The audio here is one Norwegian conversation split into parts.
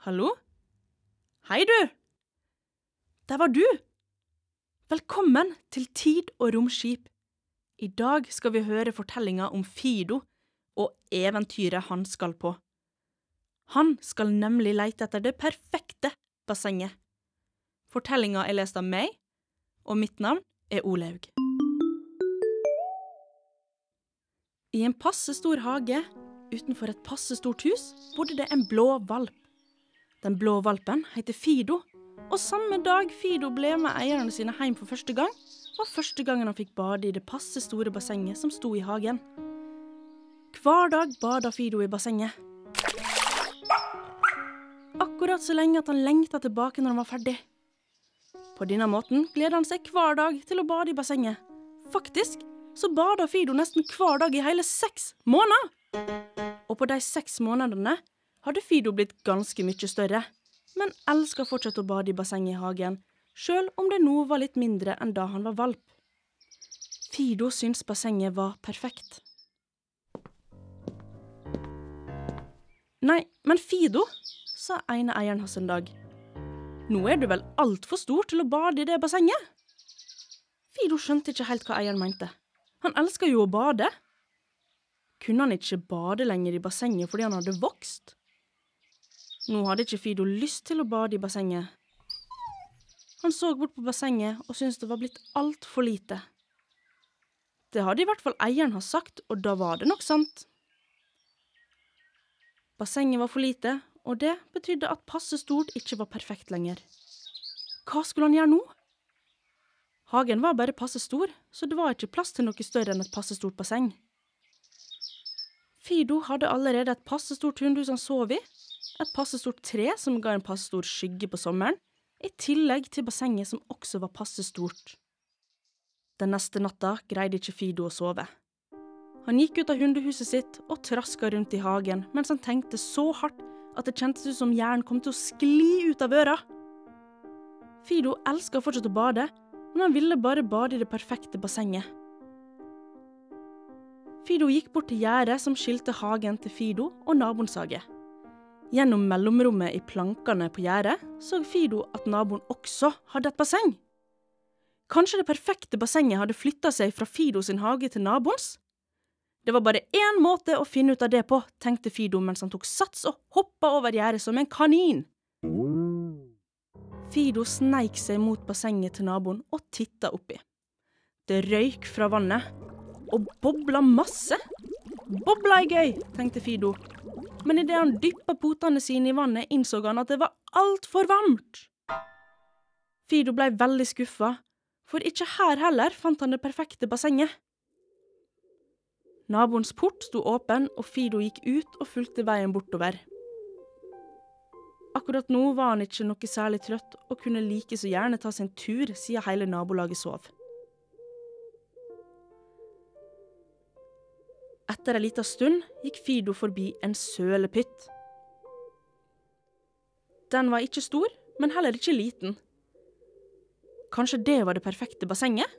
Hallo? Hei, du! Der var du! Velkommen til Tid og romskip. I dag skal vi høre fortellinga om Fido og eventyret han skal på. Han skal nemlig leite etter det perfekte bassenget. Fortellinga er lest av meg, og mitt navn er Olaug. I en passe stor hage utenfor et passe stort hus bodde det en blå valp. Den blå valpen heter Fido, og samme dag Fido ble med eierne sine hjem for første gang, var første gangen han fikk bade i det passe store bassenget som sto i hagen. Hver dag bada Fido i bassenget. Akkurat så lenge at han lengta tilbake når han var ferdig. På denne måten gleder han seg hver dag til å bade i bassenget. Faktisk så bada Fido nesten hver dag i hele seks måneder! Og på de seks månedene hadde Fido blitt ganske mye større, men elska fortsatt å bade i bassenget i hagen, sjøl om det nå var litt mindre enn da han var valp. Fido syntes bassenget var perfekt. Nei, men Fido, sa ene eieren hans en dag. Nå er du vel altfor stor til å bade i det bassenget? Fido skjønte ikke helt hva eieren mente. Han elska jo å bade. Kunne han ikke bade lenger i bassenget fordi han hadde vokst? Nå hadde ikke Fido lyst til å bade i bassenget. Han så bort på bassenget og syntes det var blitt altfor lite. Det hadde i hvert fall eieren hans sagt, og da var det nok sant. Bassenget var for lite, og det betydde at passe stort ikke var perfekt lenger. Hva skulle han gjøre nå? Hagen var bare passe stor, så det var ikke plass til noe større enn et passe stort basseng. Fido hadde allerede et passe stort hundehus han sov i, et passe stort tre som ga en passe stor skygge på sommeren, i tillegg til bassenget som også var passe stort. Den neste natta greide ikke Fido å sove. Han gikk ut av hundehuset sitt og traska rundt i hagen mens han tenkte så hardt at det kjentes ut som hjernen kom til å skli ut av øra. Fido elska fortsatt å bade, men han ville bare bade i det perfekte bassenget. Fido gikk bort til gjerdet som skilte hagen til Fido og naboens hage. Gjennom mellomrommet i plankene på gjerdet så Fido at naboen også hadde et basseng. Kanskje det perfekte bassenget hadde flytta seg fra Fido sin hage til naboens? Det var bare én måte å finne ut av det på, tenkte Fido mens han tok sats og hoppa over gjerdet som en kanin. Fido sneik seg mot bassenget til naboen og titta oppi. Det røyk fra vannet, og bobla masse. Bobla er gøy, tenkte Fido, men idet han dyppa potene sine i vannet, innså han at det var altfor varmt. Fido blei veldig skuffa, for ikke her heller fant han det perfekte bassenget. Naboens port sto åpen, og Fido gikk ut og fulgte veien bortover. Akkurat nå var han ikke noe særlig trøtt, og kunne like så gjerne ta seg en tur siden hele nabolaget sov. Etter ei lita stund gikk Fido forbi en sølepytt. Den var ikke stor, men heller ikke liten. Kanskje det var det perfekte bassenget?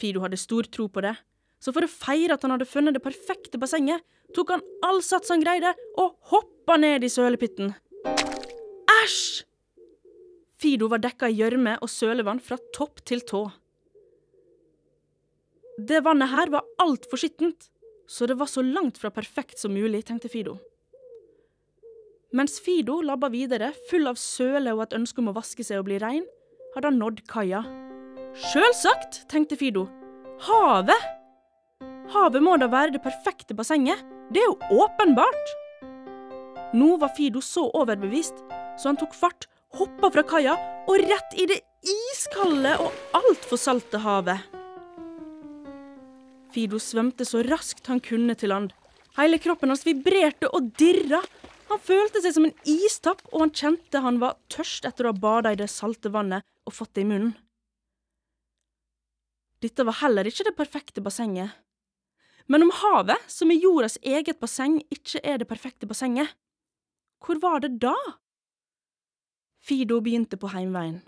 Fido hadde stor tro på det, så for å feire at han hadde funnet det perfekte bassenget, tok han all sats han greide og hoppa ned i sølepytten. Æsj! Fido var dekka i gjørme og sølevann fra topp til tå. Det vannet her var altfor skittent, så det var så langt fra perfekt som mulig, tenkte Fido. Mens Fido labba videre, full av søle og et ønske om å vaske seg og bli rein, hadde han nådd kaia. Sjølsagt, tenkte Fido. Havet! Havet må da være det perfekte bassenget. Det er jo åpenbart. Nå var Fido så overbevist, så han tok fart, hoppa fra kaia og rett i det iskalde og altfor salte havet. Fido svømte så raskt han kunne til land. Hele kroppen hans vibrerte og dirra. Han følte seg som en istapp, og han kjente han var tørst etter å ha bada i det salte vannet og fått det i munnen. Dette var heller ikke det perfekte bassenget. Men om havet, som er jordas eget basseng, ikke er det perfekte bassenget, hvor var det da? Fido begynte på heimveien.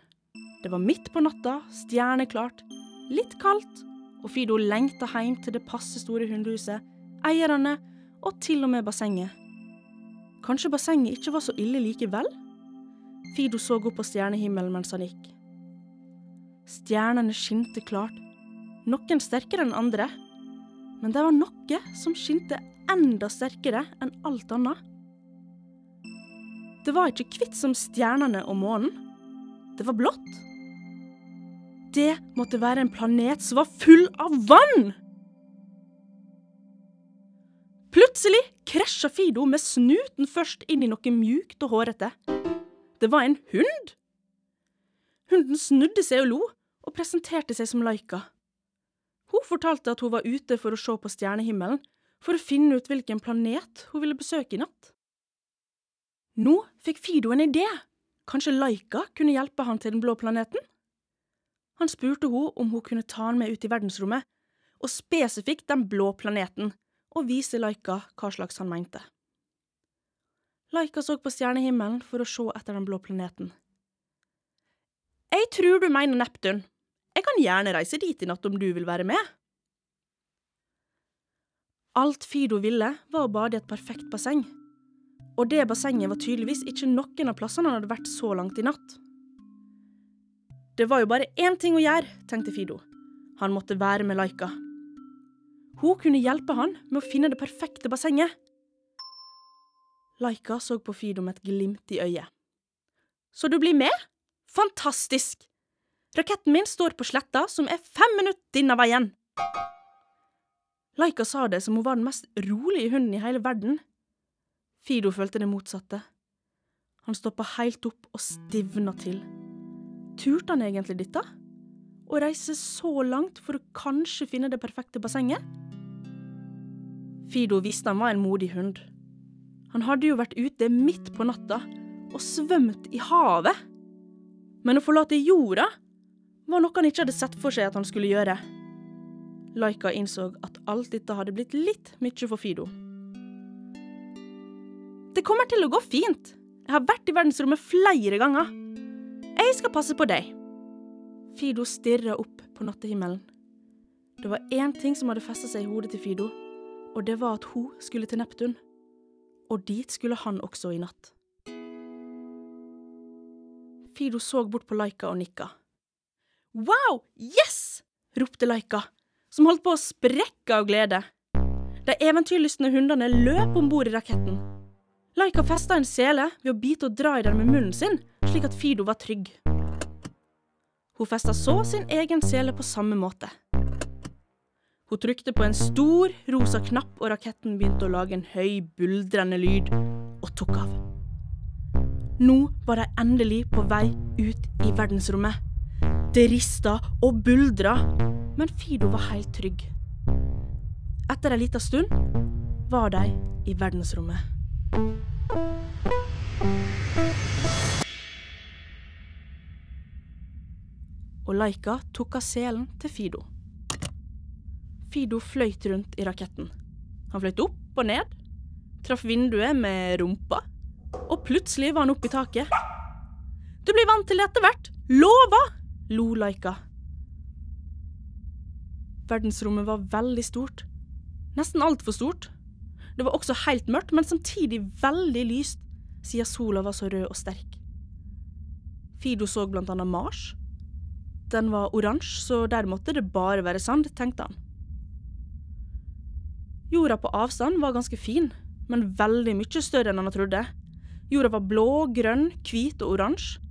Det var midt på natta, stjerneklart, litt kaldt, og Fido lengta hjem til det passe store hundehuset, eierne og til og med bassenget. Kanskje bassenget ikke var så ille likevel? Fido så opp på stjernehimmelen mens han gikk. Stjernene skinte klart, noen sterkere enn andre, men det var noe som skinte enda sterkere enn alt annet. Det var ikke hvitt som stjernene og månen, det var blått. Det måtte være en planet som var full av vann! Plutselig krasja Fido med snuten først inn i noe mjukt og hårete. Det var en hund! Hunden snudde seg og lo, og presenterte seg som Laika. Hun fortalte at hun var ute for å se på stjernehimmelen, for å finne ut hvilken planet hun ville besøke i natt. Nå fikk Fido en idé. Kanskje Laika kunne hjelpe han til den blå planeten? Han spurte hun om hun kunne ta han med ut i verdensrommet, og spesifikt den blå planeten, og vise Laika hva slags han mente. Laika så på stjernehimmelen for å se etter den blå planeten. Jeg tror du mener Neptun. Jeg kan gjerne reise dit i natt om du vil være med. Alt Fido ville, var å bade i et perfekt basseng. Og det bassenget var tydeligvis ikke noen av plassene han hadde vært så langt i natt. Det var jo bare én ting å gjøre, tenkte Fido. Han måtte være med Laika. Hun kunne hjelpe han med å finne det perfekte bassenget. Laika så på Fido med et glimt i øyet. Så du blir med? Fantastisk! Raketten min står på sletta, som er fem minutter denne veien. Laika sa det som hun var den mest rolige hunden i hele verden. Fido følte det motsatte. Han stoppa helt opp og stivna til. Turte han egentlig dette? Å reise så langt for å kanskje finne det perfekte bassenget? Fido visste han var en modig hund. Han hadde jo vært ute midt på natta og svømt i havet. Men å forlate jorda var noe han ikke hadde sett for seg at han skulle gjøre. Laika innså at alt dette hadde blitt litt mye for Fido. Det kommer til å gå fint. Jeg har vært i verdensrommet flere ganger. Jeg skal passe på deg. Fido stirra opp på nattehimmelen. Det var én ting som hadde festa seg i hodet til Fido, og det var at hun skulle til Neptun. Og dit skulle han også i natt. Fido så bort på Laika og nikka. Wow, yes! ropte Laika, som holdt på å sprekke av glede. De eventyrlystne hundene løp om bord i raketten. Laika festa en sele ved å bite og dra i den med munnen sin, slik at Fido var trygg. Hun festa så sin egen sele på samme måte. Hun trykte på en stor, rosa knapp, og raketten begynte å lage en høy, buldrende lyd, og tok av. Nå var de endelig på vei ut i verdensrommet. Det rista og buldra, men Fido var helt trygg. Etter ei lita stund var de i verdensrommet. Og Laika tok av selen til Fido. Fido fløyt rundt i raketten. Han fløyt opp og ned, traff vinduet med rumpa, og plutselig var han oppe i taket. Du blir vant til det etter hvert, lova! lo Laika. Verdensrommet var veldig stort. Nesten altfor stort. Det var også helt mørkt, men samtidig veldig lyst, siden sola var så rød og sterk. Fido så blant annet Mars. Den var oransje, så der måtte det bare være sand, tenkte han. Jorda på avstand var ganske fin, men veldig mye større enn han trodde. Jorda var blå, grønn, hvit og oransje.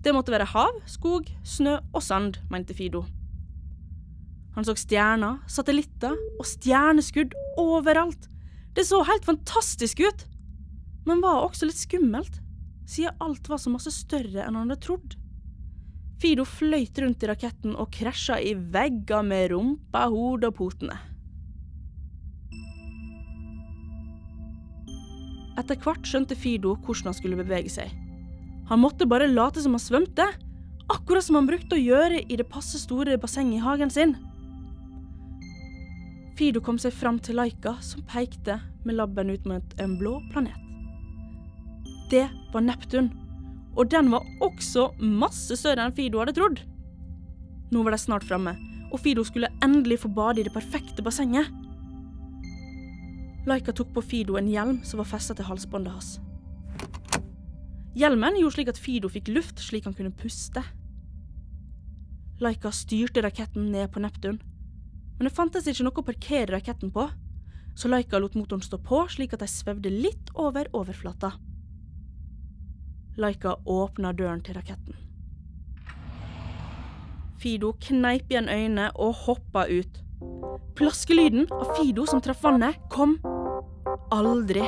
Det måtte være hav, skog, snø og sand, mente Fido. Han så stjerner, satellitter og stjerneskudd overalt. Det så helt fantastisk ut, men var også litt skummelt, siden alt var så masse større enn han hadde trodd. Fido fløyt rundt i raketten og krasja i vegger med rumpa, hodet og potene. Etter hvert skjønte Fido hvordan han skulle bevege seg. Han måtte bare late som han svømte, akkurat som han brukte å gjøre i det passe store bassenget i hagen sin. Fido kom seg fram til Laika, som pekte med labben ut mot en blå planet. Det var Neptun, og den var også masse større enn Fido hadde trodd. Nå var de snart framme, og Fido skulle endelig få bade i det perfekte bassenget. Laika tok på Fido en hjelm som var festa til halsbåndet hans. Hjelmen gjorde slik at Fido fikk luft slik han kunne puste. Laika styrte raketten ned på Neptun, men det fantes ikke noe å parkere raketten på, så Laika lot motoren stå på slik at de svevde litt over overflata. Laika åpna døren til raketten. Fido kneip igjen øynene og hoppa ut. Plaskelyden av Fido som traff vannet, kom aldri.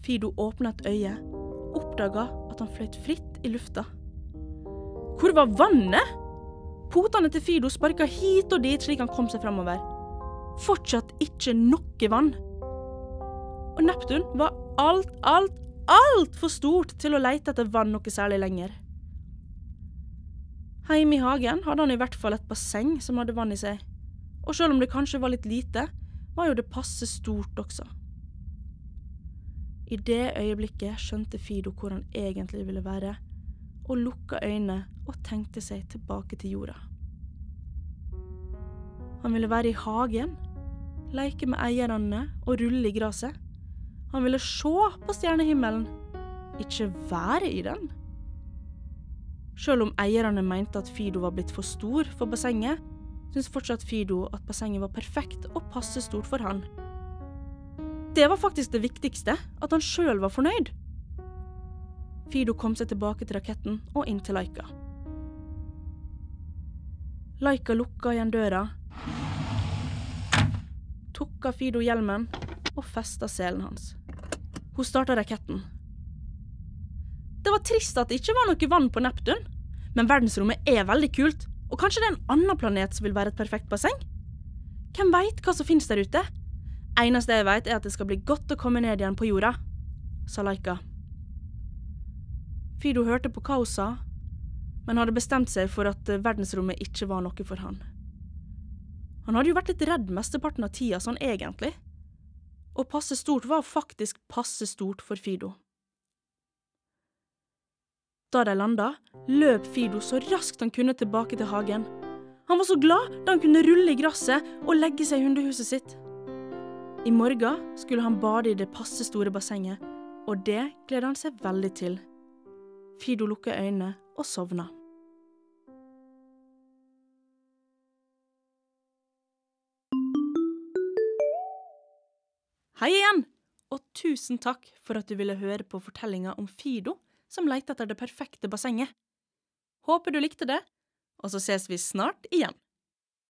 Fido åpna et øye, oppdaga at han fløyt fritt i lufta. Hvor var vannet? Potene til Fido sparka hit og dit slik han kom seg framover. Fortsatt ikke noe vann. Og Neptun var alt, alt, altfor stort til å leite etter vann noe særlig lenger. Hjemme i hagen hadde han i hvert fall et basseng som hadde vann i seg, og selv om det kanskje var litt lite, var jo det passe stort også. I det øyeblikket skjønte Fido hvor han egentlig ville være, og lukka øynene og tenkte seg tilbake til jorda. Han ville være i hagen, leke med eierne og rulle i gresset. Han ville se på stjernehimmelen, ikke være i den. Selv om eierne mente at Fido var blitt for stor for bassenget, syntes fortsatt Fido at bassenget var perfekt og passe stort for han. Det var faktisk det viktigste, at han sjøl var fornøyd. Fido kom seg tilbake til raketten og inn til Laika. Laika lukka igjen døra, tok av Fido hjelmen og festa selen hans. Hun starta raketten. Det var trist at det ikke var noe vann på Neptun, men verdensrommet er veldig kult, og kanskje det er en annen planet som vil være et perfekt basseng? Hvem veit hva som finnes der ute? Eneste jeg veit, er at det skal bli godt å komme ned igjen på jorda, sa Laika. Fido hørte på hva hun sa, men hadde bestemt seg for at verdensrommet ikke var noe for han. Han hadde jo vært litt redd mesteparten av tida sånn egentlig, og passe stort var faktisk passe stort for Fido. Da de landa, løp Fido så raskt han kunne tilbake til hagen. Han var så glad da han kunne rulle i gresset og legge seg i hundehuset sitt. I morgen skulle han bade i det passe store bassenget, og det gleder han seg veldig til. Fido lukket øynene og sovna. Hei igjen, og tusen takk for at du ville høre på fortellinga om Fido som leter etter det perfekte bassenget. Håper du likte det, og så ses vi snart igjen.